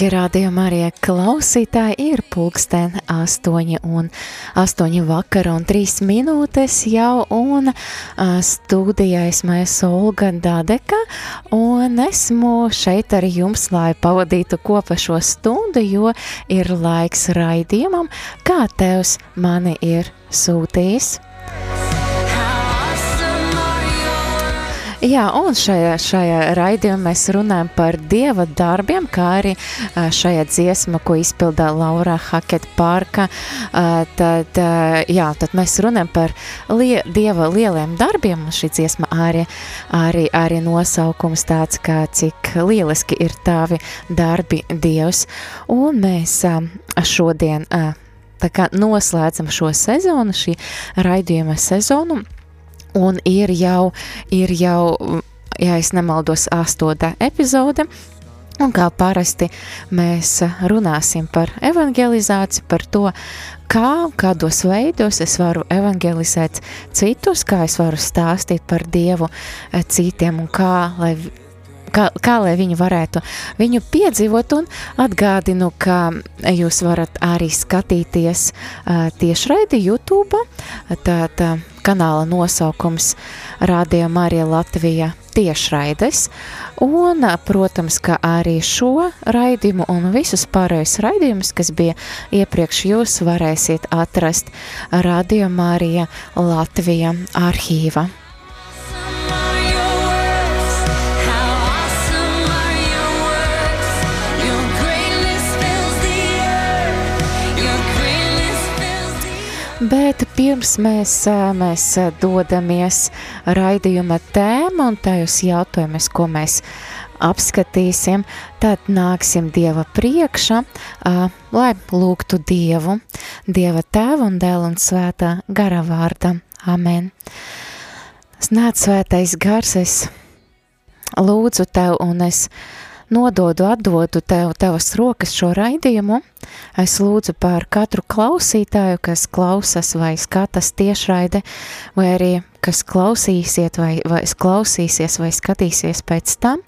Dargie rādījumi arī klausītāji, ir pulksten 8 un 8 vakara un 3 minūtes jau, un studijā esmu es Olga Dadeka, un esmu šeit ar jums, lai pavadītu kopā šo stundu, jo ir laiks raidījumam, kā Tevs mani ir sūtījis. Jā, un šajā, šajā raidījumā mēs runājam par dieva darbiem, kā arī šajā dziesma, ko izpildīja Laura Haketa Parka. Tad, jā, tad mēs runājam par lie, dieva lieliem darbiem, šī dziesma arī, arī, arī nosaukums tāds, kā cik lieliski ir tavi darbi dievs. Un mēs šodien noslēdzam šo sezonu, šī raidījuma sezonu. Un ir jau, ir jau, ja es nemaldos, astotā epizode. Un kā parasti mēs runāsim par evangelizāciju, par to, kā, kādos veidos es varu evangelizēt citus, kā es varu stāstīt par Dievu eh, citiem un kā, lai kā, kā lai viņi varētu viņu piedzīvot, un atgādinu, ka jūs varat arī skatīties uh, tiešraidi YouTube, tad uh, kanāla nosaukums Rādio Marija Latvija tiešraides, un, protams, ka arī šo raidījumu un visus pārējos raidījumus, kas bija iepriekš, jūs varēsiet atrast Radio Marija Latvija arhīva. Bet pirms mēs, mēs dodamies raidījuma tēmu un tajos jautājumus, ko mēs apskatīsim, tad nāksim Dieva priekšā, lai lūgtu Dievu, Dieva tēvu un dēlu un svētā gara vārda. Amen. Nāc svētais gars, es lūdzu tev un es nododu, atdodu tev tavas rokas šo raidījumu. Es lūdzu par katru klausītāju, kas klausas vai skatās tiešraide, vai arī kas klausīsiet vai, vai klausīsies vai skatīsies pēc tam.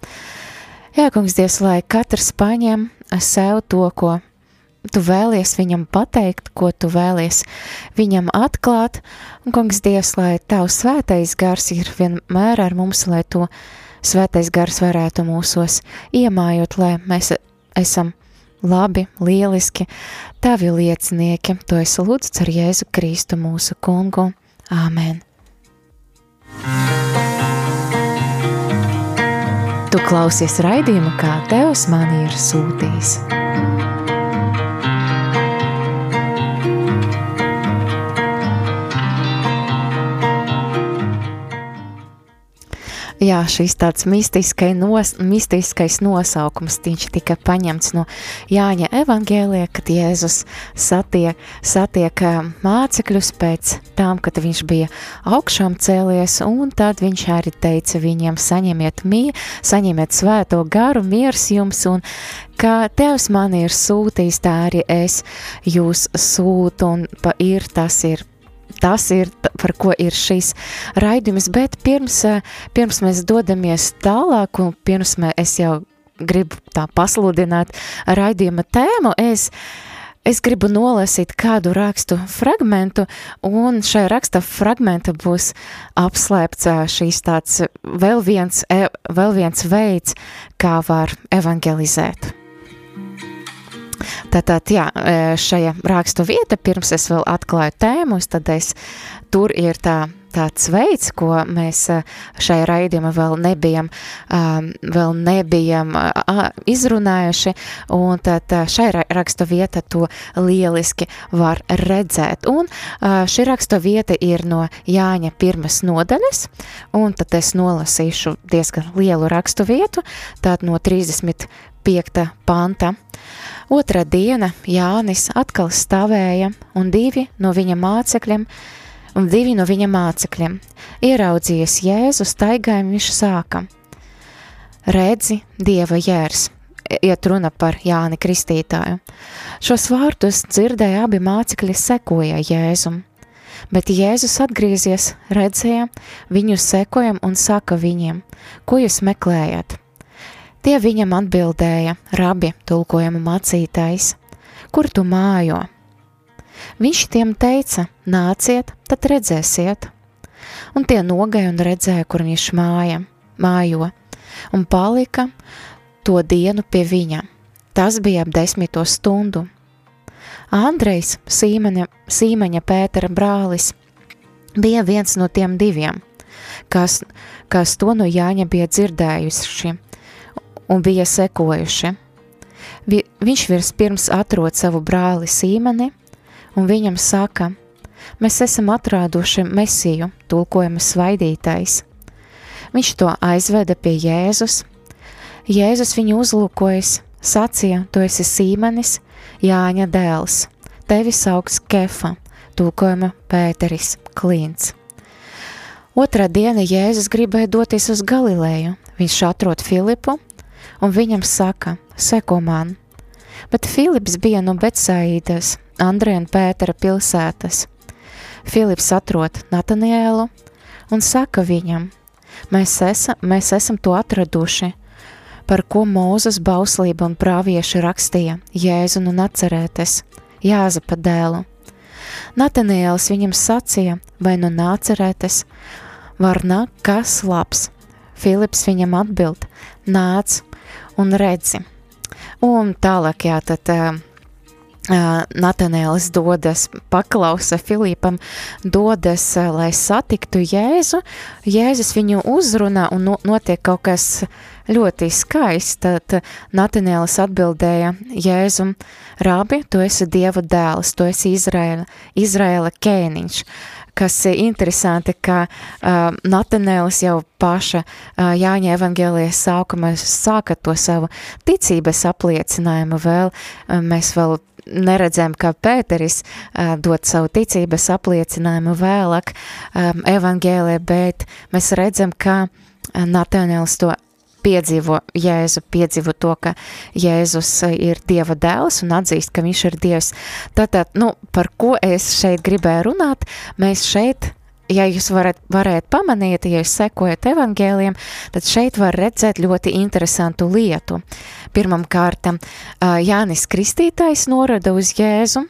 Jā, kungs, Dievs, lai katrs paņem sev to, ko tu vēlies viņam pateikt, ko tu vēlies viņam atklāt, un, kungs, Dievs, lai tavs svētais gars ir vienmēr ar mums, lai to svētais gars varētu mūsos iemājot, lai mēs esam labi, lieliski, tavi liecinieki. To es lūdzu ar Jēzu Kristu mūsu kungu. Āmen! Tu klausies raidījumu, kā Tevs man ir sūtījis. Jā, šis tāds mistiskais, nos, mistiskais nosaukums, viņš tika paņemts no Jāņa evangēlija, kad Jēzus satiek, satiek mācekļus pēc tam, kad viņš bija augšām cēlies, un tad viņš arī teica viņiem saņemiet mī, saņemiet svēto garu, miers jums, un kā Tevs man ir sūtījis, tā arī es jūs sūtu, un pa ir tas ir tas ir, par ko ir šīs raidījums, bet pirms, eh, pirms mēs dodamies tālāk, un pirms mē, es jau gribu tā pasludināt raidījuma tēmu, es, es gribu nolasīt kādu rakstu fragmentu, un šajā raksta fragmenta būs apslēpts eh, šīs tāds vēl viens, e, vēl viens veids, kā var evangelizēt. Tātad, jā, e, šajā rakstu vieta, pirms es vēl atklāju tēmus, tad es, tur ir tā, tāds veids, ko mēs e, šai raidījumā vēl nebijam, vēl nebijam izrunājuši, un tad šai rakstu vieta to lieliski var redzēt. Un šī rakstu vieta ir no Jāņa pirmas nodaļas, un tad es nolasīšu diezgan lielu rakstu vietu, tātad no 35. panta. Otra diena Jānis atkal stāvēja, un divi no viņa mācekļiem, un divi no viņa mācekļiem, ieraudzījies Jēzu staigājumu, viņš sāka: Redzi, Dieva jērs! Iet runa par Jāni Kristītāju. Šos vārdus dzirdēja abi mācekļi sekoja Jēzum. Bet Jēzus atgriezies, redzēja viņu sekojam un saka viņiem, ko jūs meklējat? Tie viņam atbildēja, rabi, tulkojama mācītājs, kur tu mājo? Viņš tiem teica, nāciet, tad redzēsiet. Un tie nogāja un redzēja, kur viņš māja, mājo, un palika to dienu pie viņa. Tas bija ap desmito stundu. Andrejs, Sīmaņa, Sīmaņa Pētera brālis, bija viens no tiem diviem, kas, kas to no Jāņa bija dzirdējuši un bija sekojuši. Vi, viņš vispirms atrod savu brāli Sīmeni, un viņam saka, mēs esam atrāduši mesiju, tulkojuma svaidītais. Viņš to aizveda pie Jēzus. Jēzus viņu uzlūkojas, sacīja, tu esi Sīmenis, Jāņa dēls, tevi sauks Kefa, tulkojuma Pēteris, Klīns. Otrā diena Jēzus gribēja doties uz Galileju. Viņš atrod Filipu un viņam saka, seko man. Bet Filips bija no Betsaīdas, Andrija un Pētera pilsētas. Filips atrod Natanielu un saka viņam, mēs, esa, mēs esam to atraduši, par ko Mūzes bauslība un prāvieši rakstīja Jēzu un atcerēties, Jāzepa dēlu. Nataniels viņam sacīja, vai nu nācerēties, var nākt kas labs. Filips viņam atbild, nāc, un redzi. Un tālāk, jā, tad uh, Natanēlis dodas, paklausa Filipam, dodas, uh, lai satiktu Jēzu. Jēzus viņu uzrunā un no, notiek kaut kas ļoti skaists. Tad Natanēlis atbildēja Jēzum, Rābi, tu esi Dieva dēls, tu esi Izraela, Izraela ķēniņš. Uh, kas ir interesanti, ka uh, Natanēlis jau paša uh, Jāņa evaņģēlijas sākumā sāka to savu ticības apliecinājumu vēl, uh, mēs vēl neredzam, kā Pēteris uh, dod savu ticības apliecinājumu vēlāk um, evaņģēlē, bet mēs redzam, ka Natanēlis to piedzīvo Jēzu, piedzīvo to, ka Jēzus ir Dieva dēls un atzīst, ka viņš ir Dievs. Tātad, nu, par ko es šeit gribēju runāt, mēs šeit ja jūs varat, varētu pamanīt, ja jūs sekojat evangēliem, tad šeit var redzēt ļoti interesantu lietu. Pirmam kārtam Jānis Kristītājs norada uz Jēzu,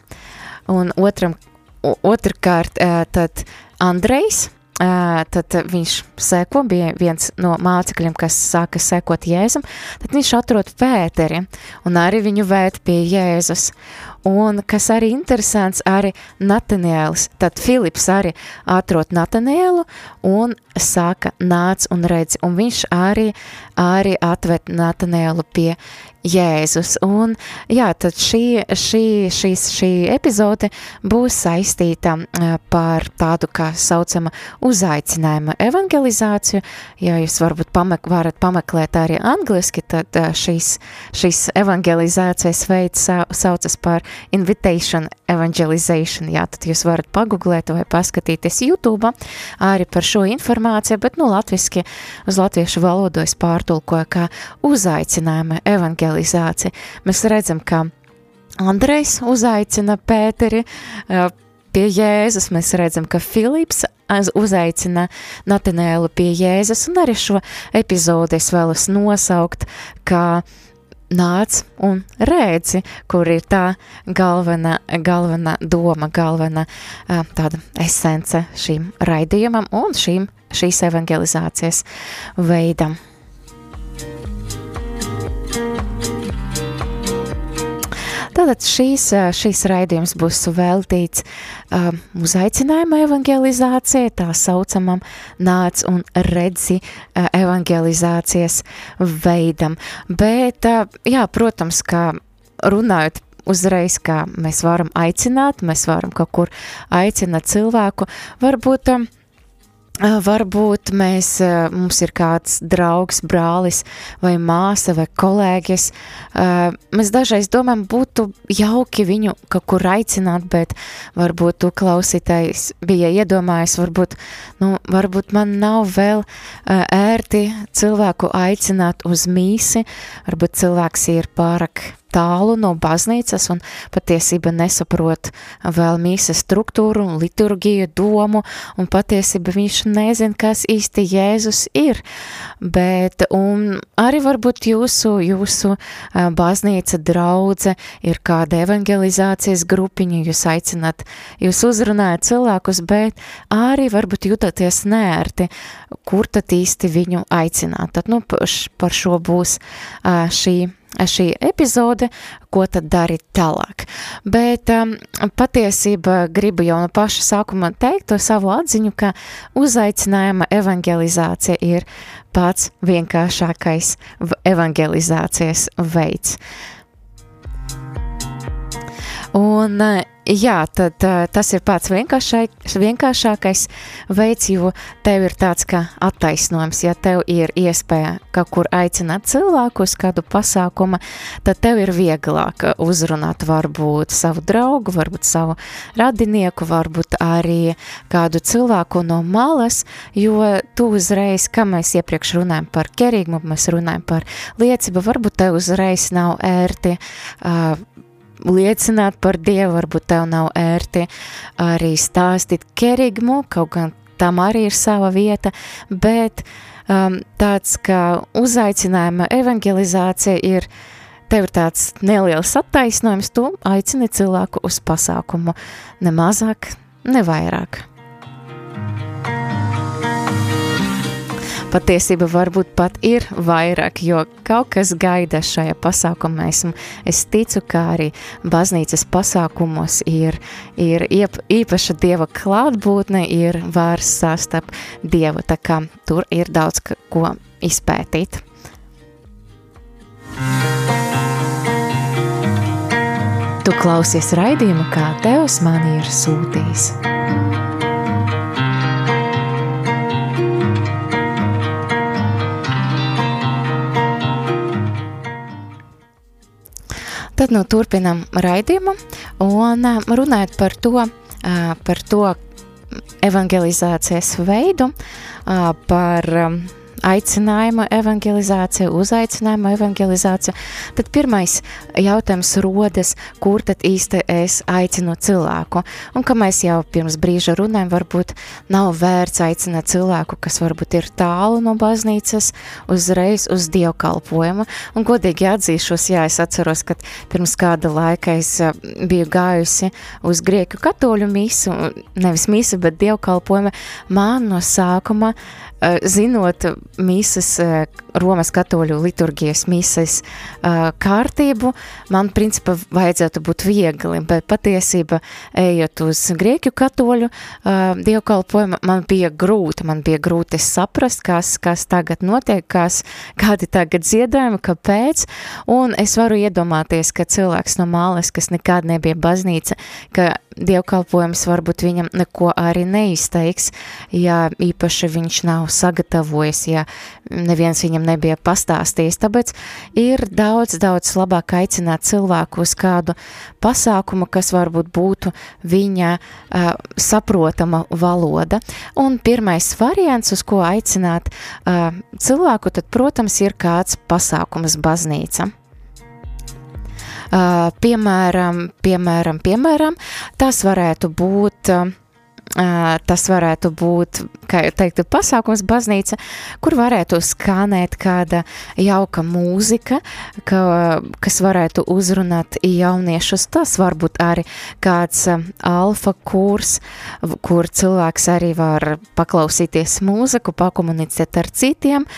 un otram, otrkārt tad Andrejs, tad viņš seko, bija viens no mācekļiem, kas sāka sekot Jēzum, tad viņš atrod Pēteri un arī viņu vēt pie Jēzus. Un kas arī interesants, arī Natanēlis, tad Filips arī atrod Natanēlu un saka nāc un redzi, un viņš arī, arī atved Natanēlu pie Jēzus. Un jā, tad šī, šī, šīs, šī epizode būs saistīta par tādu kā saucama uzaicinājuma evangelizāciju. Ja jūs varbūt pamek varat pameklēt arī angliski, tad šīs, šīs evangelizācijas veids saucas par invitation evangelization. Jā, tad jūs varat pagooglēt vai paskatīties YouTube arī par šo informāciju, bet nu latviski uz latviešu valodu es pārtulkoju kā uzaicinājuma evangelizācija. Mēs redzam, ka Andrejs uzaicina Pēteri pie Jēzus. Mēs redzam, ka Filips uzaicina Natanēlu pie Jēzus, un arī šo epizodi es vēlos nosaukt, kā nāc un redzi, kur ir tā galvenā, galvenā doma, galvenā tāda esence šīm raidījumam un šīm, šīs evangelizācijas veidam. Tātad šīs, šīs raidījums būs veltīts uh, uzaicinājuma evangelizācijai, tā saucamam nāc un redzi uh, evangelizācijas veidam. Bet, uh, jā, protams, kā runājot uzreiz, kā mēs varam aicināt, mēs varam kaut kur aicināt cilvēku, varbūt uh, Varbūt mēs, mums ir kāds draugs, brālis vai māsa vai kolēģis. Mēs dažreiz domājam, būtu jauki viņu kaut kur aicināt, bet varbūt tu klausītājs bija iedomājies, varbūt, nu, varbūt man nav vēl ērti cilvēku aicināt uz mīsi, varbūt cilvēks ir pārāk tālu no baznīcas un patiesība nesaprot vēl mīsas struktūru un liturgiju domu, un patiesība viņš nezin, kas īsti Jēzus ir. Bet, un arī varbūt jūsu, jūsu baznīca draudze ir kāda evangelizācijas grupiņa, jūs aicināt, jūs uzrunājat cilvēkus, bet arī varbūt jūtaties nērti, kur tad īsti viņu aicināt. Tad, nu, par šo būs šī šī epizode, ko tad darīt tālāk. Bet um, patiesība gribu jau no paša sākuma teikt to savu atziņu, ka uzaicinājuma evangelizācija ir pats vienkāršākais evangelizācijas veids. Un Jā, tad uh, tas ir pats vienkāršākais veids, jo tev ir tāds kā attaisnojums. Ja tev ir iespēja kaut kur aicināt cilvēku uz kādu pasākumu, tad tev ir vieglāk uzrunāt varbūt savu draugu, varbūt savu radinieku, varbūt arī kādu cilvēku no malas, jo tu uzreiz, kā mēs iepriekš runājam par kerīgumu, mēs runājam par liecību, varbūt tev uzreiz nav ērti uh, liecināt par Dievu, varbūt tev nav ērti arī stāstīt kerigmu, kaut gan tam arī ir sava vieta, bet um, tāds kā uzaicinājuma evangelizācija ir tev ir tāds neliels attaisnojums, tu aicini cilvēku uz pasākumu, ne mazāk, ne vairāk. Patiesība varbūt pat ir vairāk, jo kaut kas gaida šajā pasākumā. Esmu, es ticu, ka arī baznīcas pasākumos ir, ir iep, īpaša dieva klātbūtne, ir vairs sastap dievu, tā kā tur ir daudz ko izpētīt. Tu klausies raidījumu, kā Tevs man ir sūtījis. Tad nu turpinam raidījumu un runājot par to, par to evangelizācijas veidu, par aicinājuma evangelizācija, uzaicinājuma evangelizācija, tad pirmais jautājums rodas, kur tad īsti es aicinu cilvēku. Un, kā mēs jau pirms brīža runājam, varbūt nav vērts aicināt cilvēku, kas varbūt ir tālu no baznīcas, uzreiz uz dievkalpojumu. Un, godīgi atzīšos, jā, es atceros, ka pirms kāda laika es eh, biju gājusi uz grieķu katoļu misu, nevis misu, bet dievkalpojumu, man no sākuma, eh, zinot, mīsas, Romas katoļu liturgijas mīsas kārtību, man principā vajadzētu būt viegli, bet patiesība, ejot uz grieķu katoļu dievkalpojumu, man bija grūti, man bija grūti saprast, kas, kas tagad notiek, kas, kādi tagad dziedājumi, kāpēc, un es varu iedomāties, ka cilvēks no māles, kas nekad nebija baznīca, ka dievkalpojums varbūt viņam neko arī neizteiks, ja īpaši viņš nav sagatavojis, ja neviens viņam nebija pastāstījis. Tāpēc ir daudz, daudz labāk aicināt cilvēku uz kādu pasākumu, kas varbūt būtu viņa uh, saprotama valoda. Un pirmais variants, uz ko aicināt uh, cilvēku, tad, protams, ir kāds pasākums baznīca. Uh, piemēram, piemēram, piemēram, tas varētu būt uh, tas varētu būt, kā jau teiktu, pasākums baznīca, kur varētu skanēt kāda jauka mūzika, ka, kas varētu uzrunāt jauniešus. Tas varbūt arī kāds alfa kurs, kur cilvēks arī var paklausīties mūziku, pakomunicēt ar citiem,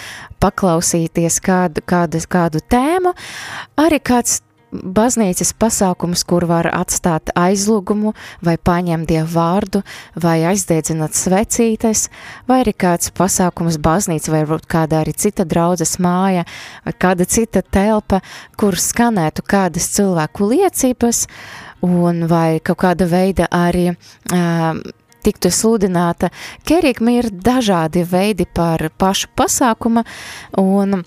paklausīties kādu, kādu, kādu tēmu, arī kāds baznīcas pasākums, kur var atstāt aizlūgumu, vai paņemt dievu vārdu, vai aizdedzināt svecītes, vai arī kāds pasākums baznīca, vai varbūt kāda arī cita draudzes māja, vai kāda cita telpa, kur skanētu kādas cilvēku liecības, un vai kaut kāda veida arī uh, tiktu sludināta. Kerigma ir dažādi veidi par pašu pasākuma, un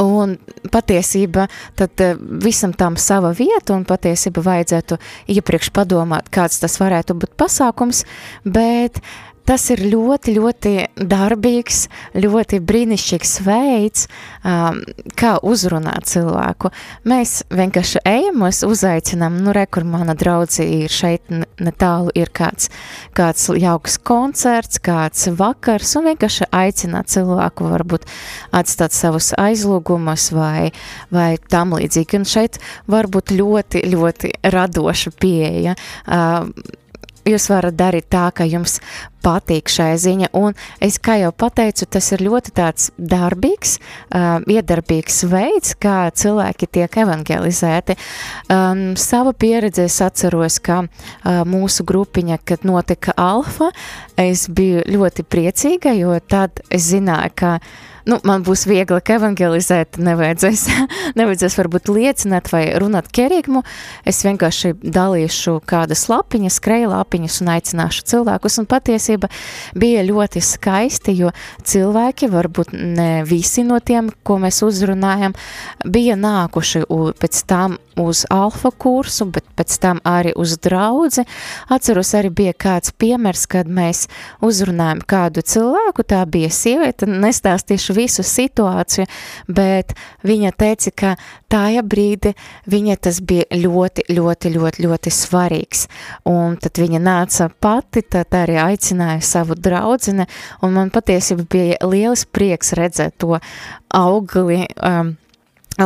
Un patiesība tad eh, visam tam sava vieta, un patiesība vajadzētu iepriekš padomāt, kāds tas varētu būt pasākums, bet tas ir ļoti, ļoti darbīgs, ļoti brīnišķīgs veids, um, kā uzrunāt cilvēku. Mēs vienkārši ejam, mēs uzaicinām, nu, re, kur mana draudze ir šeit netālu, ir kāds, kāds jauks koncerts, kāds vakars, un vienkārši aicināt cilvēku varbūt atstāt savus aizlūgumus vai, vai tam līdzīgi. Un šeit var būt ļoti, ļoti radoša pieeja. Uh, jūs varat darīt tā, ka jums patīk šai ziņa, un es, kā jau pateicu, tas ir ļoti tāds darbīgs, uh, iedarbīgs veids, kā cilvēki tiek evangelizēti. Um, sava pieredze es atceros, ka uh, mūsu grupiņa, kad notika alfa, es biju ļoti priecīga, jo tad es zināju, ka nu, man būs viegli evangelizēt, nevajadzēs, nevajadzēs varbūt liecināt vai runāt kerigmu. Es vienkārši dalīšu kādas lapiņas, skreja lapiņas un aicināšu cilvēkus. Un patiesība bija ļoti skaisti, jo cilvēki, varbūt ne visi no tiem, ko mēs uzrunājam, bija nākuši pēc tam uz alfa kursu, bet pēc tam arī uz draudzi. Atceros, arī bija kāds piemērs, kad mēs uzrunājam kādu cilvēku, tā bija sieviete, nestāstīšu visu situāciju, bet viņa teica, ka tajā brīdi viņa tas bija ļoti, ļoti, ļoti, ļoti svarīgs. Un tad viņa nāca pati, tad arī aicināja savu draudzene, un man patiesībā bija liels prieks redzēt to augli, um,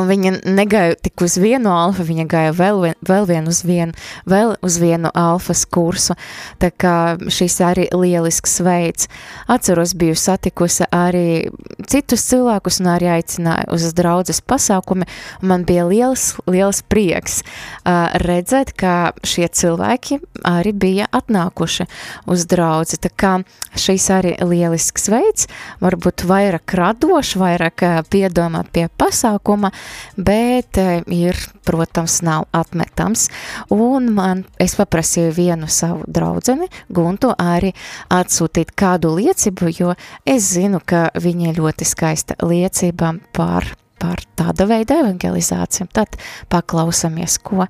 viņa negāja tik uz vienu alfa, viņa gāja vēl, vien, vēl, vien uz vienu, vēl uz vienu alfas kursu. Tā kā šis arī lielisks veids. Atceros, biju satikusi arī citus cilvēkus un arī aicināju uz draudzes pasākumi. Man bija liels, liels prieks uh, redzēt, ka šie cilvēki arī bija atnākuši uz draudzi. Tā kā šis arī lielisks veids, varbūt vairāk radoši, vairāk uh, piedomāt pie pasākuma, bet eh, ir, protams, nav atmetams. Un man, es paprasīju vienu savu draudzeni, Guntu, arī atsūtīt kādu liecību, jo es zinu, ka viņa ir ļoti skaista liecība par par tāda veida evangelizāciju. Tad paklausāmies, ko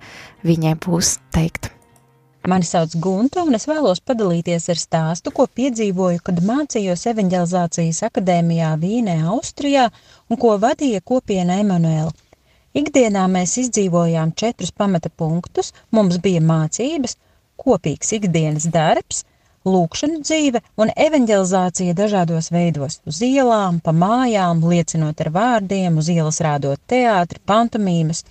viņai būs teikt. Mani sauc Gunta, un es vēlos padalīties ar stāstu, ko piedzīvoju, kad mācījos evanģelizācijas akadēmijā Vīnē, Austrijā, un ko vadīja kopiena Emanuēla. Ikdienā mēs izdzīvojām četrus pamata punktus, mums bija mācības, kopīgs ikdienas darbs, lūkšana dzīve un evanģelizācija dažādos veidos - uz ielām, pa mājām, liecinot ar vārdiem, uz ielas rādot teātri, pantomīmas.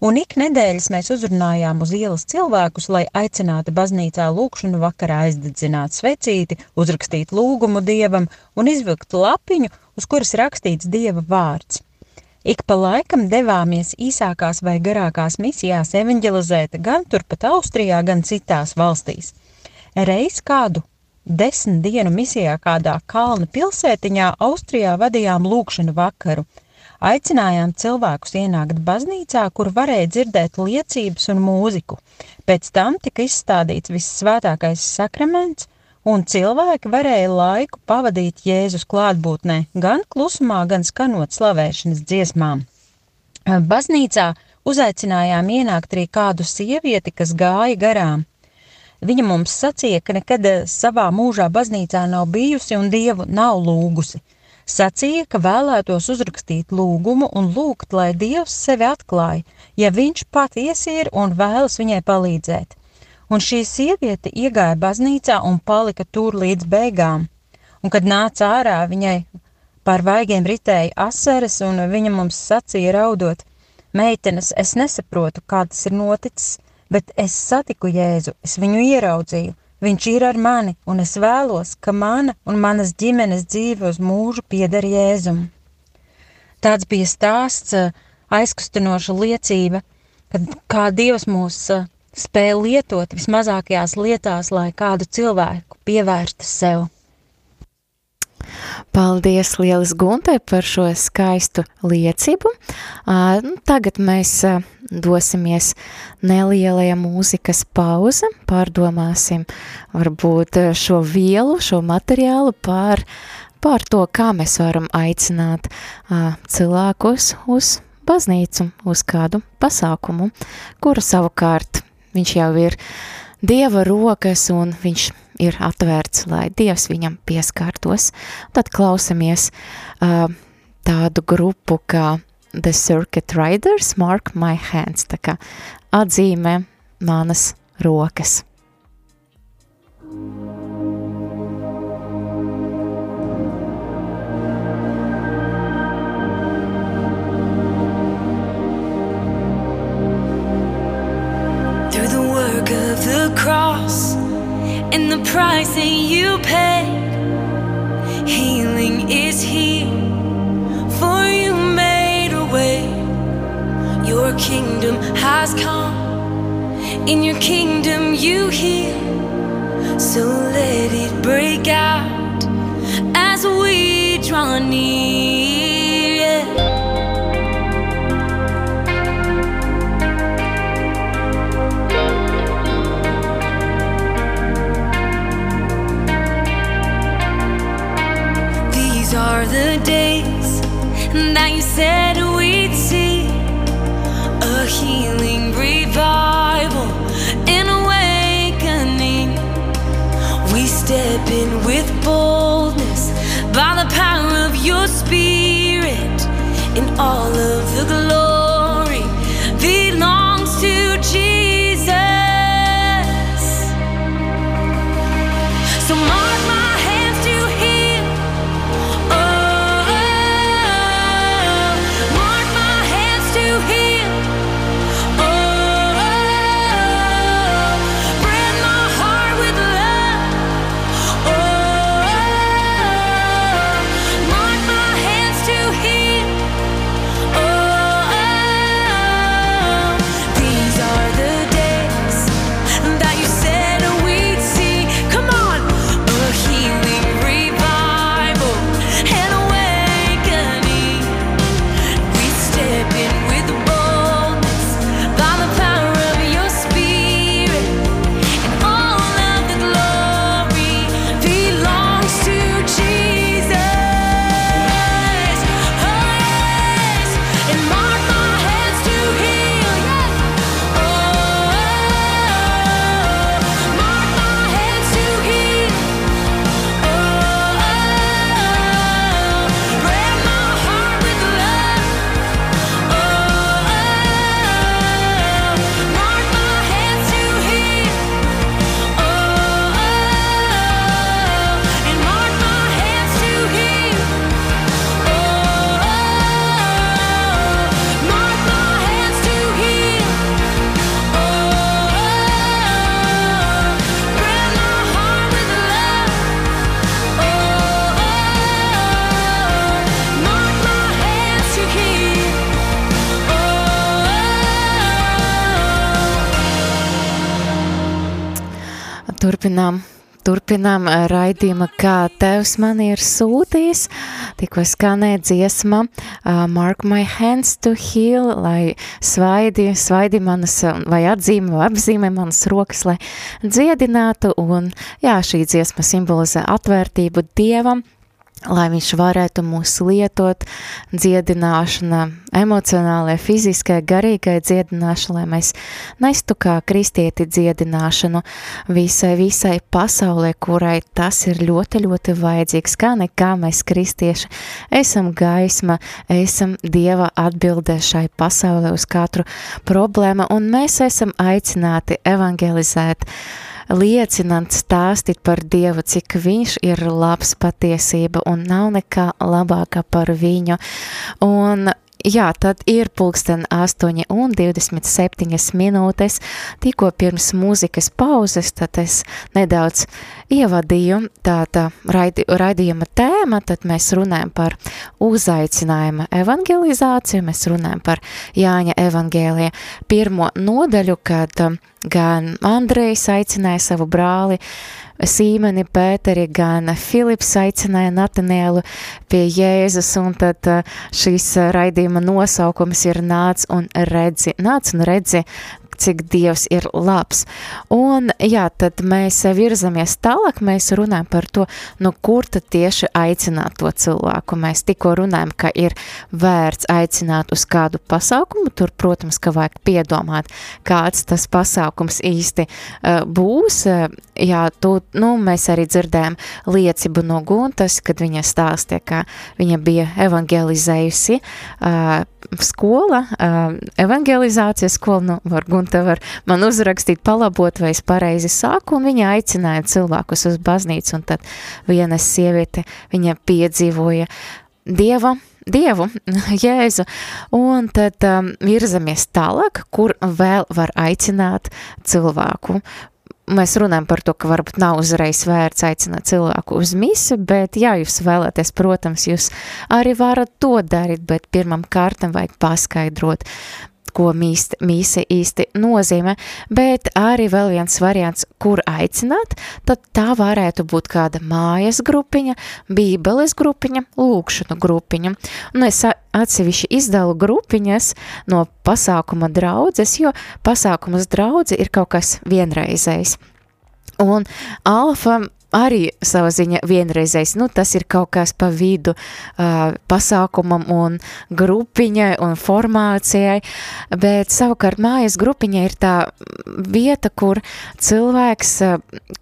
Un ik nedēļas mēs uzrunājām uz ielas cilvēkus, lai aicinātu baznīcā lūkšanu vakarā aizdedzināt svecīti, uzrakstīt lūgumu dievam un izvilkt lapiņu uz kuras rakstīts Dieva vārds. Ik pa laikam devāmies īsākās vai garākās misijās evanģelizēt gan turpat Austrijā, gan citās valstīs. Reiz kādu desmit dienu misijā kādā kalna pilsētiņā Austrijā vadījām lūkšanu vakaru. Aicinājām cilvēkus ienākt baznīcā, kur varēja dzirdēt liecības un mūziku. Pēc tam tika izstādīts vissvētākais sakraments, un cilvēki varēja laiku pavadīt Jēzus klātbūtnē, gan klusumā, gan skanot slavēšanas dziesmām. Baznīcā uzaicinājām ienākt arī kādu sievieti, kas gāja garām. Viņa mums sacīja, ka nekad savā mūžā baznīcā nav bijusi un dievu nav lūgusi. Sacīja, ka vēlētos uzrakstīt lūgumu un lūgt, lai dievs sevi atklāja, ja viņš patiesi ir un vēlas viņai palīdzēt un šī sieviete iegāja baznīcā un palika tur līdz beigām. Un, kad nāca ārā, viņai pār vaigiem ritēja asaras, un viņa mums sacīja raudot: Meitenes, es nesaprotu, kā tas ir noticis, bet es satiku Jēzu, es viņu ieraudzīju, viņš ir ar mani, un es vēlos, ka mana un manas ģimenes dzīve uz mūžu pieder Jēzum. Tāds bija stāsts, aizkustinoša liecība, kad kā Dievs mūs spēja lietot vismazākajās lietās, lai kādu cilvēku pievērstu sev. Paldies lielas Guntai par šo skaistu liecību. Uh, tagad mēs dosimies nelielajā mūzikas pauze, pārdomāsim varbūt šo vielu, šo materiālu par, par to, kā mēs varam aicināt cilvēkus uz baznīcu, uz kādu pasākumu, kuru savukārt Viņš jau ir Dieva rokas un viņš ir atvērts, lai Dievs viņam pieskārtos. Tad klausamies uh, tādu grupu kā The Circuit Riders, Mark My Hands, tā kā atzīmē manas rokas. Thank you. Cross and the price that you paid. Healing is here, for you made a way. Your kingdom has come, in your kingdom you heal. So let it break out as we draw near. Said we'd see a healing revival, an awakening. We step in with boldness by the power of your spirit, in all of the glory turpinām Turpinām raidījumu, kā Tevs man ir sūtījis. Tikko skanēja dziesma uh, Mark my hands to heal, lai svaidi, svaidi manas, vai atzīme, vai apzīmē manas rokas, lai dziedinātu. Un jā, šī dziesma simbolizē atvērtību Dievam, lai viņš varētu mūs lietot dziedināšana, emocionālai, fiziskai, garīgai dziedināšana, lai mēs nestu kā kristieti dziedināšanu visai, visai pasaulē, kurai tas ir ļoti, ļoti vajadzīgs, kā nekā mēs kristieši esam gaisma, esam Dieva atbildē šai pasaulē uz katru problēmu, un mēs esam aicināti evangelizēt liecināt, stāstīt par Dievu, cik viņš ir labs patiesība un nav nekā labāka par viņu. Un Jā, tad ir pulksten 8 un 27 minūtes, tikko pirms mūzikas pauzes, tad es nedaudz ievadīju tāda raidi, raidījuma tēma, tad mēs runājam par uzaicinājuma evangelizāciju, mēs runājam par Jāņa evangēlija pirmo nodaļu, kad gan Andrejs aicināja savu brāli, Sīmeni, Pēteri, gan Filips aicināja Natanēlu pie Jēzus, un tad šīs raidījuma nosaukums ir nāc un redzi, nāc un redzi, cik Dievs ir labs. Un jā, tad mēs virzamies tālāk, mēs runājam par to, nu kur tad tieši aicināt to cilvēku. Mēs tikko runājam, ka ir vērts aicināt uz kādu pasākumu, tur, protams, ka vajag piedomāt, kāds tas pasākums īsti uh, būs. Jā, tu, nu, mēs arī dzirdējām liecību no Guntas, kad viņa stāstīja, ka viņa bija evangelizējusi uh, skola, uh, evangelizācijas skola, nu, var Gunta var man uzrakstīt, palabot, vai es pareizi sāku, un viņa aicināja cilvēkus uz baznīcu, un tad viena sieviete, viņa piedzīvoja Dieva, Dievu, Jēzu, un tad um, virzamies tālāk, kur vēl var aicināt cilvēku. Mēs runājam par to, ka varbūt nav uzreiz vērts aicināt cilvēku uz misi, bet, ja jūs vēlaties, protams, jūs arī varat to darīt, bet pirmam kārtam vajag paskaidrot, ko mīst, mīsa īsti nozīmē, bet arī vēl viens variants, kur aicināt, tad tā varētu būt kāda mājas grupiņa, bībeles grupiņa, lūkšanu grupiņa. Un es atsevišķi izdalu grupiņas no pasākuma draudzes, jo pasākumas draudze ir kaut kas vienreizējs. Un alfa arī sava ziņa vienreizējs, nu tas ir kaut kas pa vidu uh, pasākumam un grupiņai un formācijai, bet savukārt mājas grupiņai ir tā vieta, kur cilvēks uh,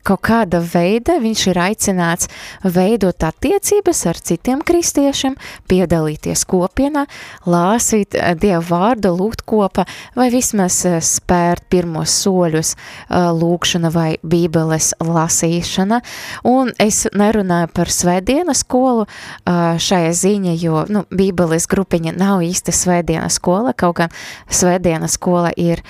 kaut kāda veida, viņš ir aicināts veidot attiecības ar citiem kristiešiem, piedalīties kopienā, lāsīt uh, Dievu vārdu, lūgt kopa vai vismaz uh, spērt pirmos soļus uh, lūkšana vai bībeles lasīšana, Un es nerunāju par svētdienas skolu šajā ziņa, jo nu, Bībeles grupiņa nav īsta svētdienas skola, kaut gan svētdienas skola ir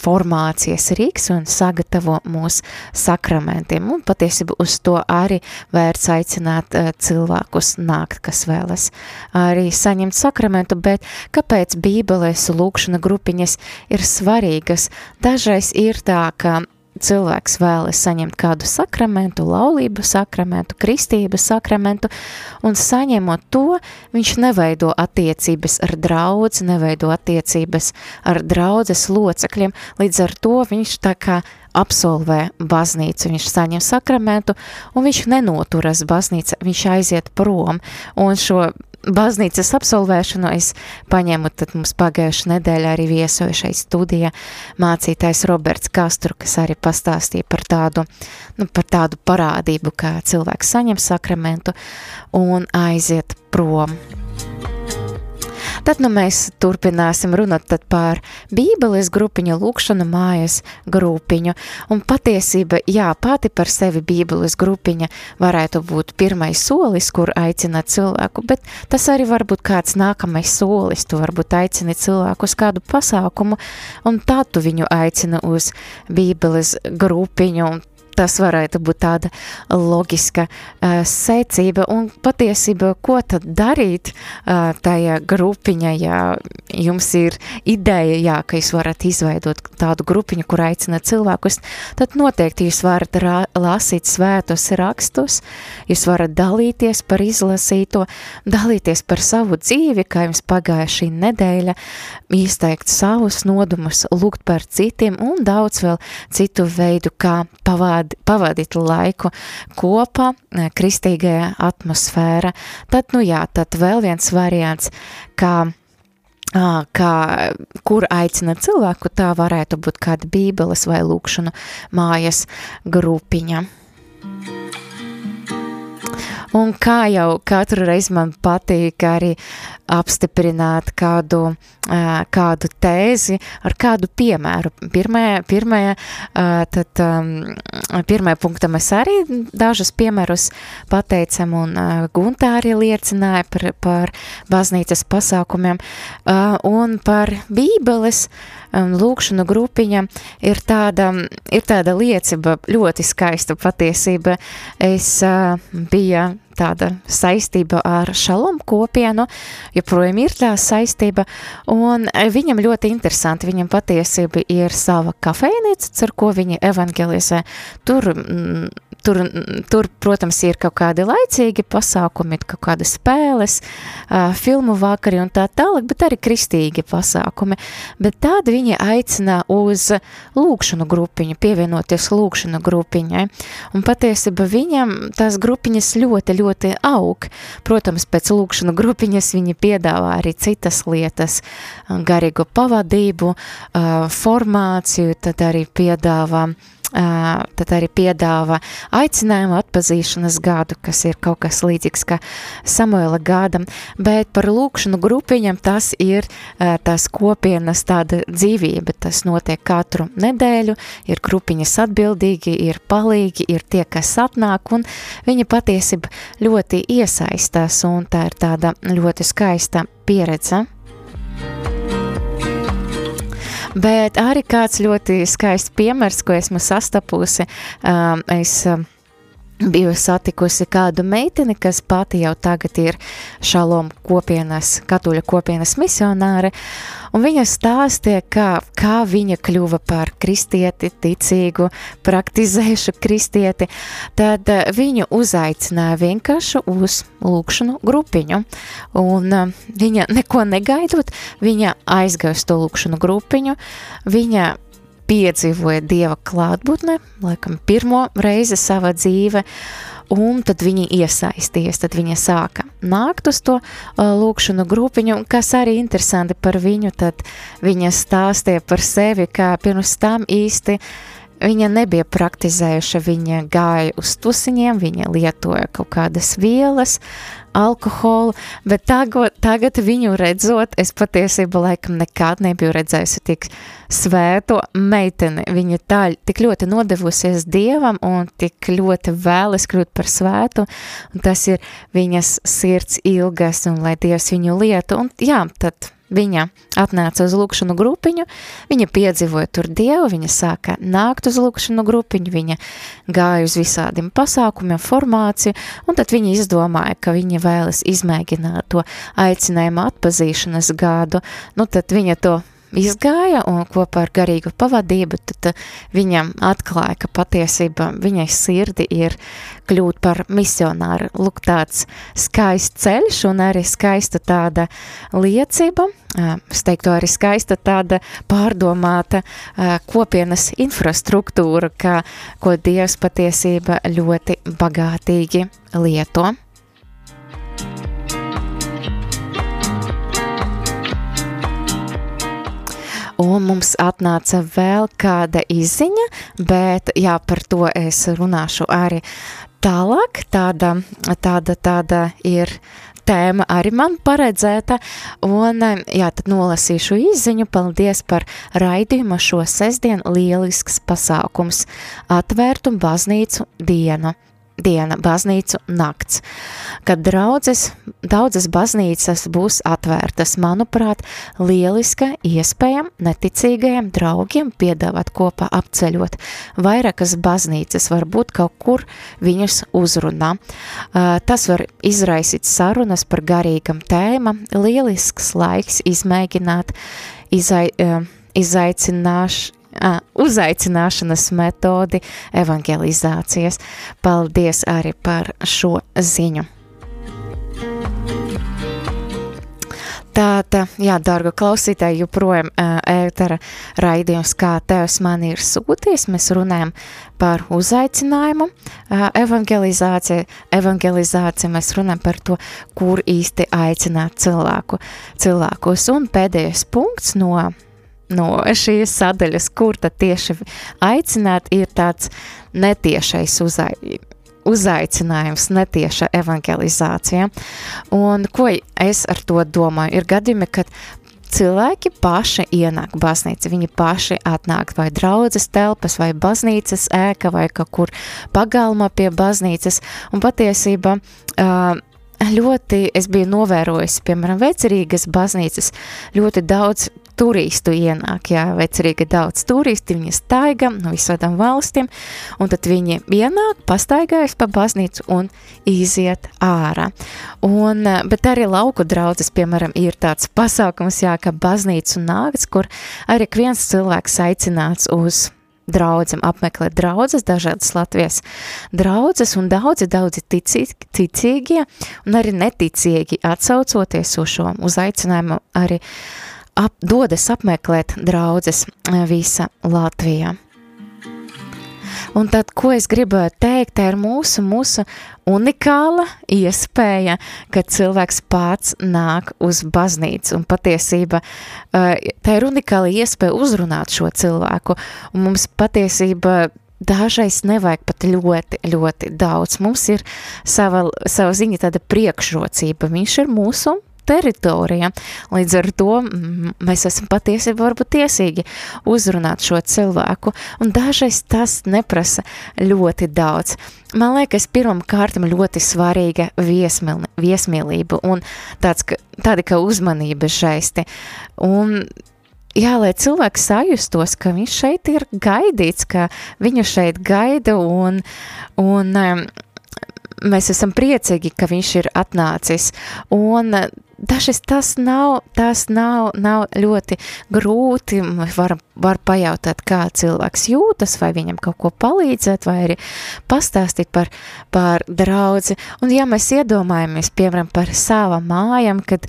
formācijas rīks un sagatavo mūs sakramentiem. Un patiesībā uz to arī vērts aicināt cilvēkus nākt, kas vēlas arī saņemt sakramentu, bet kāpēc Bībeles lūkšana grupiņas ir svarīgas? Dažreiz ir tā, ka cilvēks vēlas saņemt kādu sakramentu, laulību sakramentu, kristības sakramentu, un saņemot to, viņš neveido attiecības ar draudzi, neveido attiecības ar draudzes locekļiem, līdz ar to viņš tā kā absolvē baznīcu, viņš saņem sakramentu, un viņš nenoturas baznīca, viņš aiziet prom, un šo baznīcas absolvēšanu es paņēmu, tad mums pagājuši nedēļa arī viesoja šeit studijā mācītājs Roberts Kastru, kas arī pastāstīja par tādu, nu, par tādu parādību, kā cilvēks saņem sakramentu un aiziet prom. Tad nu mēs turpināsim runāt par bībeles grupiņu, lūkšanu mājas grupiņu. Un patiesība, jā, pati par sevi bībeles grupiņa varētu būt pirmais solis, kur aicināt cilvēku, bet tas arī var būt kāds nākamais solis. Tu varbūt aicini cilvēku uz kādu pasākumu, un tā tu viņu aicina uz bībeles grupiņu, un tas varētu būt tāda loģiska uh, secība. Un patiesība, ko tad darīt uh, tajā grupiņā, ja jums ir ideja, jā, ka jūs varat izveidot tādu grupiņu, kur aicina cilvēkus, tad noteikti jūs varat lasīt svētos rakstus, jūs varat dalīties par izlasīto, dalīties par savu dzīvi, kā jums pagāja šī nedēļa, izteikt savus nodumus, lūgt par citiem un daudz vēl citu veidu, kā pavādi, pavadīt laiku kopā eh, kristīgajā atmosfēra. Tad, nu jā, tad vēl viens variants, kā kā, kur aicina cilvēku, tā varētu būt kāda bībeles vai lūkšanu mājas grupiņa. Un kā jau katru reizi man patīk arī apstiprināt kādu, kādu tēzi ar kādu piemēru. Pirmajā, pirmajā, tad, pirmajā punktā mēs arī dažus piemērus pateicam, un Guntā arī liecināja par, par baznīcas pasākumiem, un par bībeles lūkšanu grupiņa ir tāda, ir tāda liecība, ļoti skaista patiesība. Es biju tāda saistība ar šalom kopienu, joprojām ir tā saistība, un viņam ļoti interesanti, viņam patiesība ir sava kafejnīca, ar ko viņi evangelizē. Tur mm, Tur, tur, protams, ir kaut kādi laicīgi pasākumi, kaut kādas spēles, filmu vakari un tā tālāk, bet arī kristīgi pasākumi. Bet tādi viņi aicina uz lūkšanu grupiņu, pievienoties lūkšanu grupiņai. Un patiesībā viņam tās grupiņas ļoti, ļoti aug. Protams, pēc lūkšanu grupiņas viņi piedāvā arī citas lietas, garīgu pavadību, formāciju, tad arī piedāvā tad arī piedāva aicinājumu atpazīšanas gadu, kas ir kaut kas līdzīgs kā Samuela gadam, bet par lūkšanu grupiņam tas ir tās kopienas tāda dzīvība, tas notiek katru nedēļu, ir grupiņas atbildīgi, ir palīgi, ir tie, kas atnāk, un viņa patiesība ļoti iesaistās, un tā ir tāda ļoti skaista pieredze. Bet arī kāds ļoti skaists piemērs, ko esmu sastapusi, um, es um, biju satikusi kādu meiteni, kas pati jau tagad ir šalom kopienas, katoļa kopienas misionāre, un viņa stāstīja, kā, kā viņa kļuva par kristieti, ticīgu, praktizējušu kristieti, tad eh, viņu uzaicināja vienkārši uz lūkšanu grupiņu, un eh, viņa neko negaidot, viņa aizgāja uz to lūkšanu grupiņu, viņa piedzīvoja Dieva klātbūtne, laikam pirmo reizi savā dzīve, un tad viņi iesaistījies, tad viņa sāka nākt uz to uh, lūkšanu grupiņu, kas arī interesanti par viņu, tad viņa stāstīja par sevi, kā pirms tam īsti viņa nebija praktizējuša, viņa gāja uz tusiņiem, viņa lietoja kaut kādas vielas, alkoholu, bet tagad, tagad viņu redzot, es patiesībā laikam nekad nebiju redzējusi tik svēto meiteni. Viņa tā tik ļoti nodevusies Dievam un tik ļoti vēlas kļūt par svētu, un tas ir viņas sirds ilgas, un lai Dievs viņu lietu, un jā, tad Viņa atnāca uz lūkšanu grupiņu, viņa piedzīvoja tur dievu, viņa sāka nākt uz lūkšanu grupiņu, viņa gāja uz visādiem pasākumiem, formāciju, un tad viņa izdomāja, ka viņa vēlas izmēģināt to aicinājumu atpazīšanas gādu, nu tad viņa to izgāja un kopā ar garīgu pavadību, tad viņam atklāja, ka patiesībā viņai sirdi ir kļūt par misionāru. Lūk, tāds skaists ceļš un arī skaista tāda liecība, es teiktu arī skaista tāda pārdomāta kopienas infrastruktūra, kā, ko Dievs patiesība ļoti bagātīgi lieto. Un mums atnāca vēl kāda izziņa, bet jā, par to es runāšu arī tālāk. Tāda, tāda, tāda ir tēma arī man paredzēta, un jā, tad nolasīšu izziņu, paldies par raidījumu šo sestdien lielisks pasākums, atvērtu baznīcu dienu. Diena, baznīcu nakts, kad draudzes, daudzas baznīcas būs atvērtas. Manuprāt, lieliska iespēja neticīgajiem draugiem piedāvāt kopā apceļot vairākas baznīcas, varbūt kaut kur viņus uzrunā. Tas var izraisīt sarunas par garīgam tēma, lielisks laiks izmēģināt, izai, izaicināšu uzaicināšanas metodi evangelizācijas. Paldies arī par šo ziņu. Tātad, jā, dārga klausītāji, joprojām ētera raidījums, kā Tevs man ir sūtījis, mēs runājam par uzaicinājumu, evangelizāciju, evangelizāciju, mēs runājam par to, kur īsti aicināt cilvēku, cilvēkus, un pēdējais punkts no no šīs sadaļas, kur tad tieši aicināt, ir tāds netiešais uzai, uzaicinājums, netieša evangelizācija. Un ko es ar to domāju? Ir gadījumi, kad cilvēki paši ienāk baznīca, viņi paši atnāk vai draudzes telpas, vai baznīcas ēka, vai kaut kur pagalmā pie baznīcas, un patiesībā uh, ļoti es biju novērojis, piemēram, vecerīgas baznīcas, ļoti daudz turistu ienāk, jā, vecerīgi daudz turisti, viņi staigā no visādām valstīm, un tad viņi ienāk, pastaigājas pa baznīcu un iziet ārā. Un, eh, bet arī lauku draudzes, piemēram, ir tāds pasākums, jā, ka baznīcu nāks, kur arī viens cilvēks aicināts uz draudzam, apmeklēt draudzes, dažādas Latvijas draudzes, un daudzi, daudzi ticīgi, ticīgie un arī neticīgi atsaucoties uz šo uzaicinājumu arī ap, dodas apmeklēt draudzes eh, visa Latvijā. Un tad, ko es gribēju teikt, tā ir mūsu, mūsu unikāla iespēja, ka cilvēks pats nāk uz baznīcu. Un patiesība, eh, tā ir unikāla iespēja uzrunāt šo cilvēku. Un mums patiesība dažreiz nevajag pat ļoti, ļoti daudz. Mums ir sava, sava ziņa tāda priekšrocība. Viņš ir mūsu teritorija. Līdz ar to mēs esam patiesībā varbūt tiesīgi uzrunāt šo cilvēku, un dažreiz tas neprasa ļoti daudz. Man liekas, pirmam kārtam ļoti svarīga viesmil, viesmīlība un tāds, ka, tāda kā uzmanība žaisti. Un jā, lai cilvēks sajustos, ka viņš šeit ir gaidīts, ka viņu šeit gaida un, un um, mēs esam priecīgi, ka viņš ir atnācis. Un dažreiz tas nav, tas nav, nav ļoti grūti. Var, var pajautāt, kā cilvēks jūtas, vai viņam kaut ko palīdzēt, vai arī pastāstīt par, par draudzi. Un ja mēs iedomājamies, piemēram, par savām mājām, kad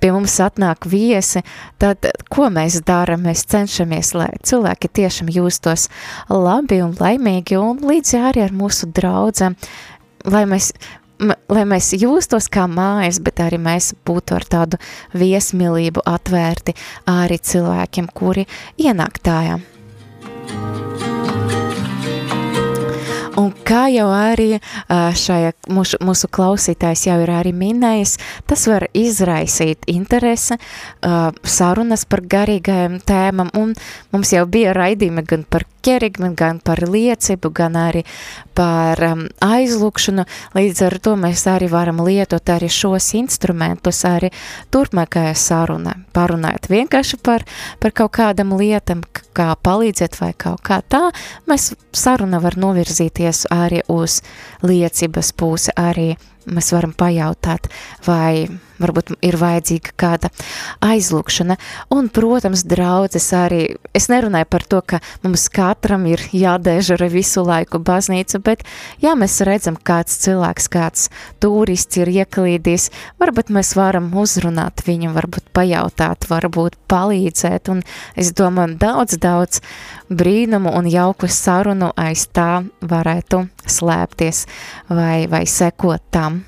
pie mums atnāk viesi, tad ko mēs darām? Mēs cenšamies, lai cilvēki tiešām jūstos labi un laimīgi, un līdzi arī ar mūsu draudzam, lai mēs lai mēs jūstos kā mājas, bet arī mēs būtu ar tādu viesmīlību atvērti arī cilvēkiem, kuri ienāk tājā. Un kā jau arī šajā mūsu, mūsu klausītājs jau ir arī minējis, tas var izraisīt interese, sarunas par garīgajām tēmām, un mums jau bija raidījumi gan par ķerigmi, gan par liecību, gan arī par um, aizlūkšanu. Līdz ar to mēs arī varam lietot arī šos instrumentus arī turpmākajā sarunā. Parunājot vienkārši par, par kaut kādam lietam, kā palīdzēt vai kaut kā tā, mēs saruna var novirzīties arī uz liecības pusi, arī mēs varam pajautāt, vai varbūt ir vajadzīga kāda aizlūkšana. Un, protams, draudzes arī, es nerunāju par to, ka mums katram ir jādēžara visu laiku baznīca, bet ja mēs redzam, kāds cilvēks, kāds turists ir ieklīdis, varbūt mēs varam uzrunāt viņu, varbūt pajautāt, varbūt palīdzēt, un es domāju, daudz, daudz brīnumu un jauku sarunu aiz tā varētu slēpties vai, vai sekot tam.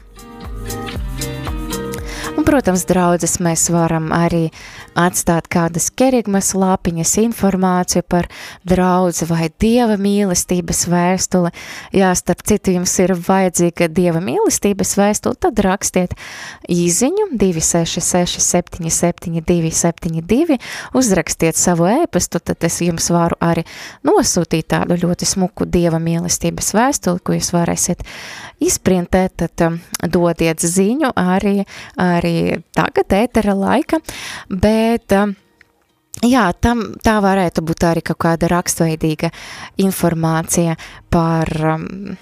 Un, protams, draudzes mēs varam arī atstāt kādas kerigmas lapiņas informāciju par draudzi vai dieva mīlestības vēstuli. Jā, starp citu, jums ir vajadzīga dieva mīlestības vēstule, tad rakstiet īziņu 266 772 72, uzrakstiet savu ēpastu, tad es jums varu arī nosūtīt tādu ļoti smuku dieva mīlestības vēstuli, ko jūs varēsiet izprintēt, tad um, dodiet ziņu arī, arī tagad ētera laika, bet um, Jā, tam tā varētu būt arī kaut kāda rakstveidīga informācija par um,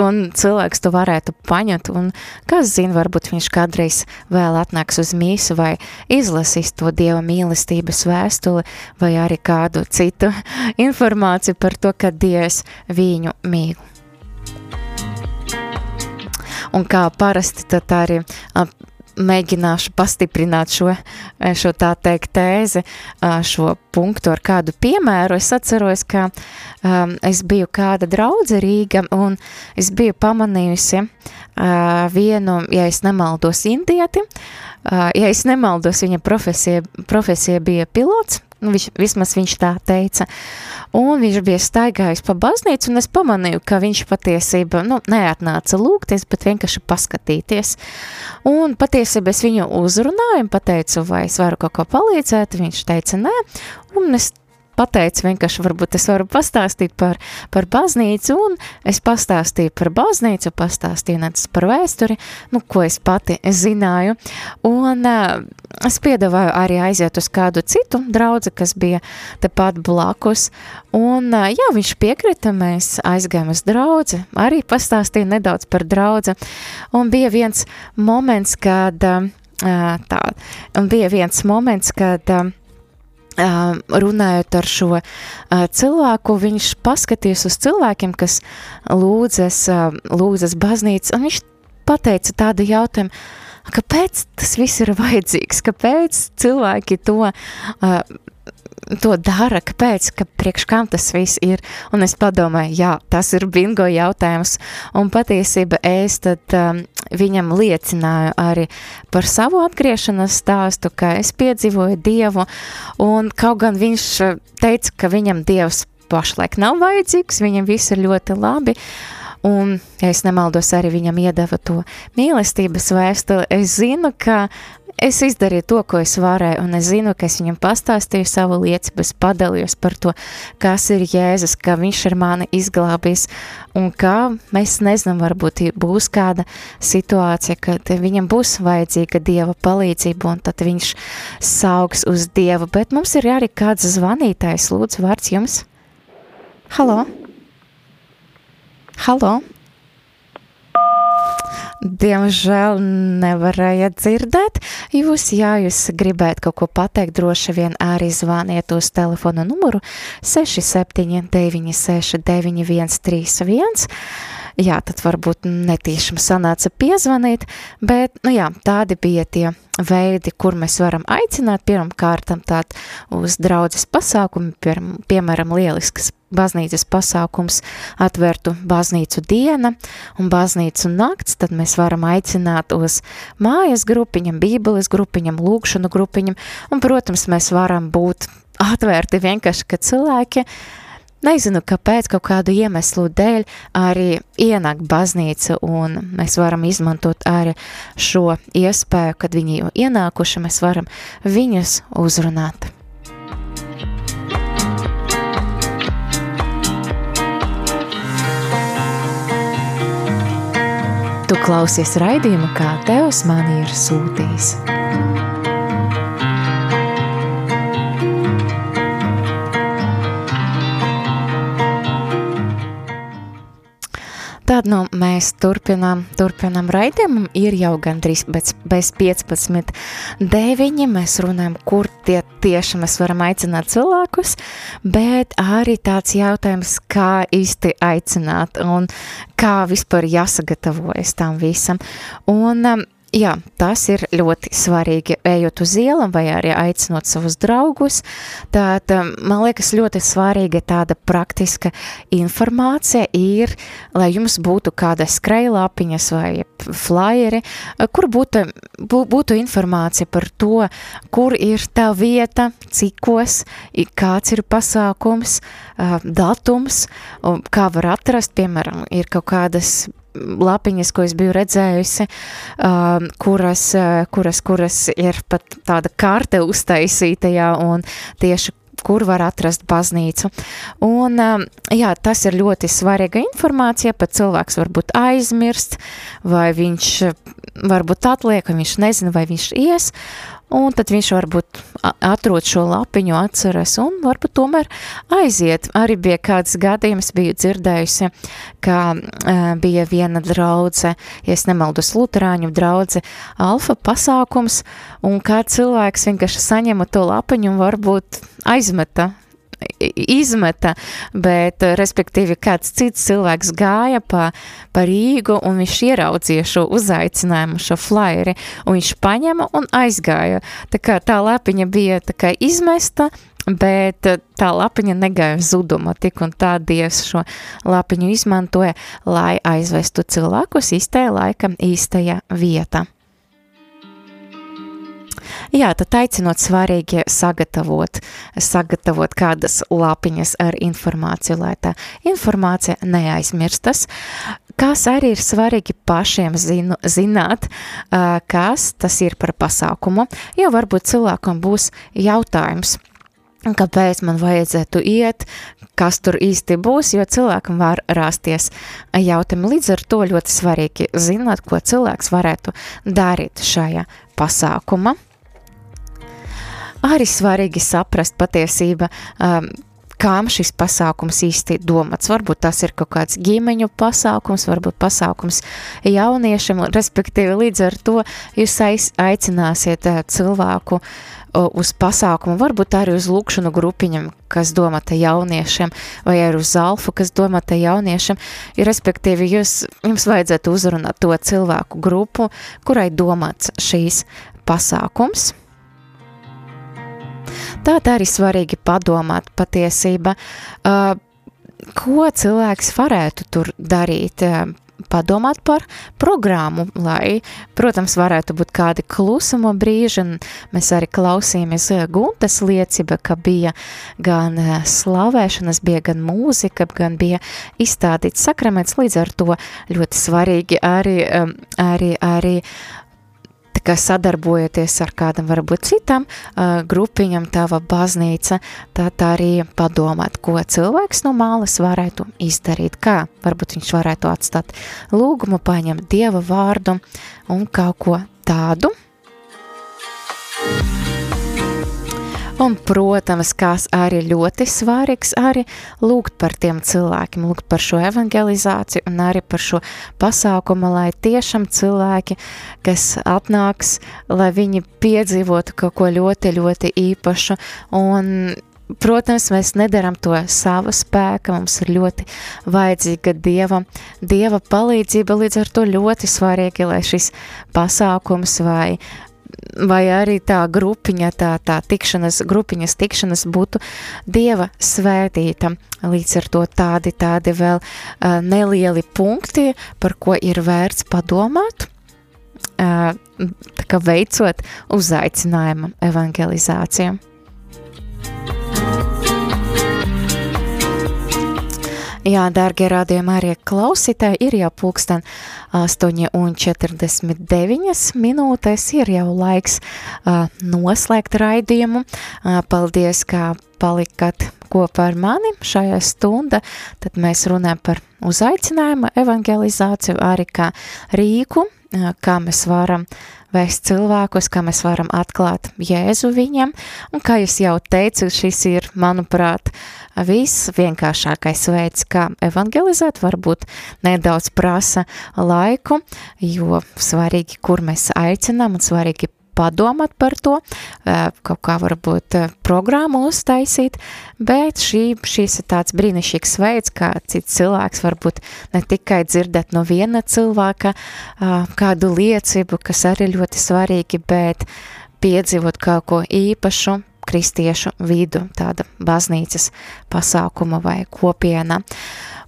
un cilvēks to varētu paņemt, kas zina, varbūt viņš kādreiz vēl atnāks uz mīsu vai izlasīs to Dieva mīlestības vēstuli vai arī kādu citu informāciju par to, ka Dievs viņu mīl. Un kā parasti tad arī mēģināšu pastiprināt šo, šo tā teikt tēzi, šo punktu ar kādu piemēru. Es atceros, ka um, es biju kāda draudze Rīga un es biju pamanījusi uh, vienu, ja es nemaldos, indieti. Uh, ja es nemaldos, viņa profesija, profesija bija pilots, nu, viņš, vismaz viņš tā teica. Un viņš bija staigājis pa baznīcu, un es pamanīju, ka viņš patiesībā, nu, neatnāca lūgties, bet vienkārši paskatīties. Un patiesībā es viņu uzrunāju un pateicu, vai es varu kaut ko palīdzēt, viņš teica nē, un es pateica vienkārši, varbūt es varu pastāstīt par, par baznīcu, un es pastāstīju par baznīcu, pastāstīju necis par vēsturi, nu, ko es pati zināju, un uh, es piedāvāju arī aiziet uz kādu citu draudzi, kas bija tepat blakus, un uh, jā, viņš piekrita, mēs aizgājām uz draudzi, arī pastāstīju nedaudz par draudzi, un bija viens moments, kad uh, tā, un bija viens moments, kad uh, runājot ar šo cilvēku, viņš paskatījās uz cilvēkiem, kas lūdzas, lūdzas baznīcas, un viņš pateica tādu jautājumu, kāpēc tas viss ir vajadzīgs, kāpēc cilvēki to to dara, kāpēc, ka priekš kam tas viss ir, un es padomāju, jā, tas ir bingo jautājums, un patiesība es tad um, viņam liecināju arī par savu atgriešanās stāstu, ka es piedzīvoju Dievu, un kaut gan viņš uh, teica, ka viņam Dievs pašlaik nav vajadzīgs, viņam viss ir ļoti labi, Un, ja es nemaldos, arī viņam iedeva to mīlestības vēstuli. Es zinu, ka es izdarīju to, ko es varēju, un es zinu, ka es viņam pastāstīju savu liecību, es padalījos par to, kas ir Jēzus, ka viņš ir mani izglābis, un kā mēs nezinām, varbūt būs kāda situācija, kad viņam būs vajadzīga Dieva palīdzība, un tad viņš saugs uz Dievu, bet mums ir arī kāds zvanītājs, lūdzu, vārds jums. Halo? Halo? Diemžēl nevarēja dzirdēt. Jūs, ja jūs gribētu kaut ko pateikt, droši vien arī zvaniet uz telefona numuru 679 131. Jā, tad varbūt netīšām sanāca piezvanīt, bet, nu jā, tādi bija tie veidi, kur mēs varam aicināt pirmkārt uz draudzes pasākumu, pie, piemēram, lielisks baznīcas pasākums atvērtu baznīcu diena un baznīcu nakts, tad mēs varam aicināt uz mājas grupiņam, bībeles grupiņam, lūkšanu grupiņam, un, protams, mēs varam būt atvērti vienkārši, ka cilvēki nezinu, kāpēc, kaut kādu iemeslu dēļ arī ienāk baznīca, un mēs varam izmantot arī šo iespēju, kad viņi jau ienākuši, mēs varam viņus uzrunāt. Klausies raidījumu, kā Tevs mani ir sūtījis. Tad nu, mēs turpinām, turpinām raidījumu. Ir jau gandrīz bez, bez 15, 9. Mēs runājam, kur tie tieši mēs varam aicināt cilvēkus, bet arī tāds jautājums, kā īsti aicināt un kā vispār jāsagatavojas tam visam. Un um, jā, tas ir ļoti svarīgi, ejot uz ielam vai arī aicinot savus draugus. Tad, man liekas, ļoti svarīga tāda praktiska informācija ir, lai jums būtu kāda skrejlapiņas vai flyeri, kur būtu, būtu informācija par to, kur ir tā vieta, cikos, kāds ir pasākums, datums, kā var atrast, piemēram, ir kaut kādas lapiņas, ko es biju redzējusi, uh, kuras, uh, kuras, kuras ir pat tāda karte uztaisīta, jā, un tieši kur var atrast baznīcu. Un, um, jā, tas ir ļoti svarīga informācija, pat cilvēks varbūt aizmirst, vai viņš varbūt atliek, vai viņš nezina, vai viņš ies, un tad viņš varbūt atrod šo lapiņu, atceras un varbūt tomēr aiziet. Arī bija kāds gadījums, biju dzirdējusi, ka uh, bija viena draudze, ja es nemaldos luterāņu draudze, alfa pasākums, un kā cilvēks vienkārši saņema to lapiņu un varbūt aizmeta izmeta, bet, eh, respektīvi, kāds cits cilvēks gāja pa, pa Rīgu un viņš ieraudzīja šo uzaicinājumu, šo flyeri, un viņš paņēma un aizgāja. Tā kā tā lapiņa bija tā kā izmesta, bet eh, tā lapiņa negāja zuduma, tik un tā Dievs šo lapiņu izmantoja, lai aizvestu cilvēkus īstajā laika, īstajā vietā. Jā, tad aicinot svarīgi sagatavot, sagatavot kādas lapiņas ar informāciju, lai tā informācija neaizmirstas, kas arī ir svarīgi pašiem zinu, zināt, kas tas ir par pasākumu, jo varbūt cilvēkam būs jautājums, kāpēc man vajadzētu iet, kas tur īsti būs, jo cilvēkam var rasties jautājumi. Līdz ar to ļoti svarīgi zināt, ko cilvēks varētu darīt šajā pasākuma arī svarīgi saprast patiesība, um, kam šis pasākums īsti domāts. Varbūt tas ir kaut kāds ģimeņu pasākums, varbūt pasākums jauniešiem, respektīvi līdz ar to jūs aicināsiet uh, cilvēku uh, uz pasākumu, varbūt arī uz lūkšanu grupiņam, kas domāta jauniešiem, vai arī uz alfu, kas domāta jauniešiem, ir respektīvi jūs, jums vajadzētu uzrunāt to cilvēku grupu, kurai domāts šīs pasākums. Tā arī svarīgi padomāt patiesība, uh, ko cilvēks varētu tur darīt. Uh, padomāt par programmu, lai, protams, varētu būt kādi klusuma brīži, mēs arī klausījāmies Guntas liecība, ka bija gan slavēšanas, bija gan mūzika, gan bija izstādīts sakraments, līdz ar to ļoti svarīgi arī, arī, arī ka sadarbojoties ar kādam varbūt citam uh, grupiņam, tava baznīca, tad arī padomāt, ko cilvēks no malas varētu izdarīt, kā varbūt viņš varētu atstāt lūgumu, paņemt Dieva vārdu un kaut ko tādu. Un, protams, kas arī ļoti svarīgs, arī lūgt par tiem cilvēkiem, lūgt par šo evangelizāciju un arī par šo pasākumu, lai tiešām cilvēki, kas atnāks, lai viņi piedzīvotu kaut ko ļoti, ļoti īpašu. Un Protams, mēs nedaram to sava spēka, mums ir ļoti vajadzīga dieva, dieva palīdzība, līdz ar to ļoti svarīgi, lai šis pasākums vai vai arī tā grupiņa, tā, tā tikšanas, grupiņas tikšanas būtu Dieva svētīta. Līdz ar to tādi, tādi vēl uh, nelieli punkti, par ko ir vērts padomāt, uh, veicot uzaicinājumu evangelizāciju. Jā, dārgie rādījumi arī klausītāji, ir jau pulksten 8,49 minūtes, ir jau laiks uh, noslēgt raidījumu. Uh, paldies, ka palikat kopā ar mani šajā stunda, tad mēs runājam par uzaicinājumu, evangelizāciju, arī kā rīku, kā mēs varam vēst cilvēkus, kā mēs varam atklāt Jēzu viņam, un kā es jau teicu, šis ir, manuprāt, viss vienkāršākais veids, kā evangelizēt, varbūt nedaudz prasa laiku, jo svarīgi, kur mēs aicinām un svarīgi padomāt par to, kaut kā varbūt programmu uztaisīt, bet šī, šīs ir tāds brīnišķīgs veids, kā cits cilvēks varbūt ne tikai dzirdēt no viena cilvēka kādu liecību, kas arī ļoti svarīgi, bet piedzīvot kaut ko īpašu, kristiešu vidu, tāda baznīcas pasākuma vai kopiena.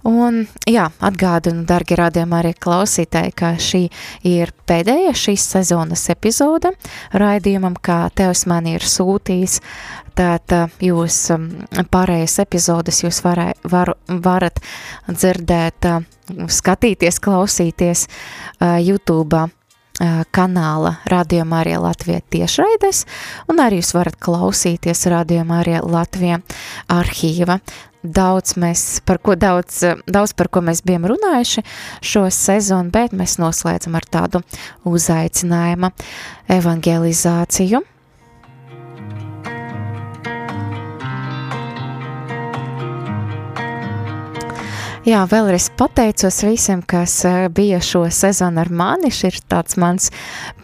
Un, jā, atgādinu, dargi rādījumā arī klausītāji, ka šī ir pēdējā šīs sezonas epizode raidījumam, kā Tevs man ir sūtījis. Tātad jūs um, pārējais epizodes jūs varē, var, varat dzirdēt, skatīties, klausīties YouTube kanāla Radio Marija Latvija tiešraides, un arī jūs varat klausīties Radio Marija Latvija arhīva. Daudz mēs, par ko daudz, daudz par ko mēs bijām runājuši šo sezonu, bet mēs noslēdzam ar tādu uzaicinājumu evangelizāciju. Jā, vēlreiz pateicos visiem, kas eh, bija šo sezonu ar mani. Šis ir tāds mans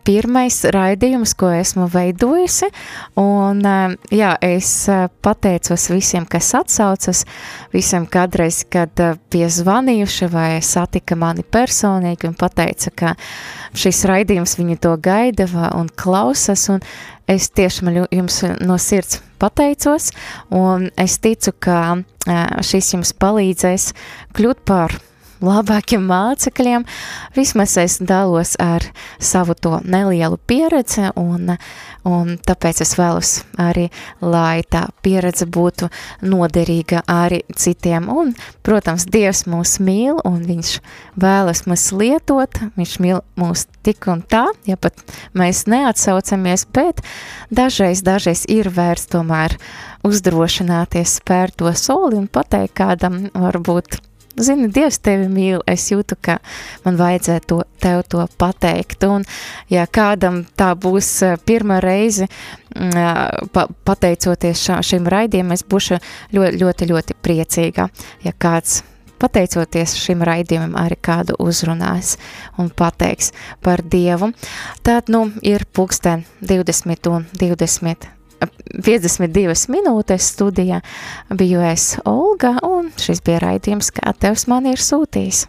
pirmais raidījums, ko esmu veidojusi. Un, eh, jā, es eh, pateicos visiem, kas atsaucas, visiem kādreiz, kad bija zvanījuši vai satika mani personīgi un pateica, ka šis raidījums viņu to gaida un klausas. Un es tiešām jums no sirds pateicos, un es ticu, ka šis jums palīdzēs kļūt par labākiem mācekļiem. Vismaz es dalos ar savu to nelielu pieredzi, un, un tāpēc es vēlos arī, lai tā pieredze būtu noderīga arī citiem. Un, protams, Dievs mūs mīl, un Viņš vēlas mūs lietot, Viņš mīl mūs tik un tā, ja pat mēs neatsaucamies, bet dažreiz, dažreiz ir vērts tomēr uzdrošināties spērt to soli un pateikt kādam varbūt Zini, Dievs tevi mīl, es jūtu, ka man vajadzētu to, tev to pateikt. Un, ja kādam tā būs eh, pirmā reize, mm, eh, pa, pateicoties šā, šim raidījumam, es būšu ļoti, ļoti, ļoti priecīga, ja kāds pateicoties šim raidījumam, arī kādu uzrunās un pateiks par Dievu. Tad, nu, ir pulksten 20 un 20 52 minūtes studijā biju es Olga, un šis bija raidījums, kā tevs man ir sūtījis.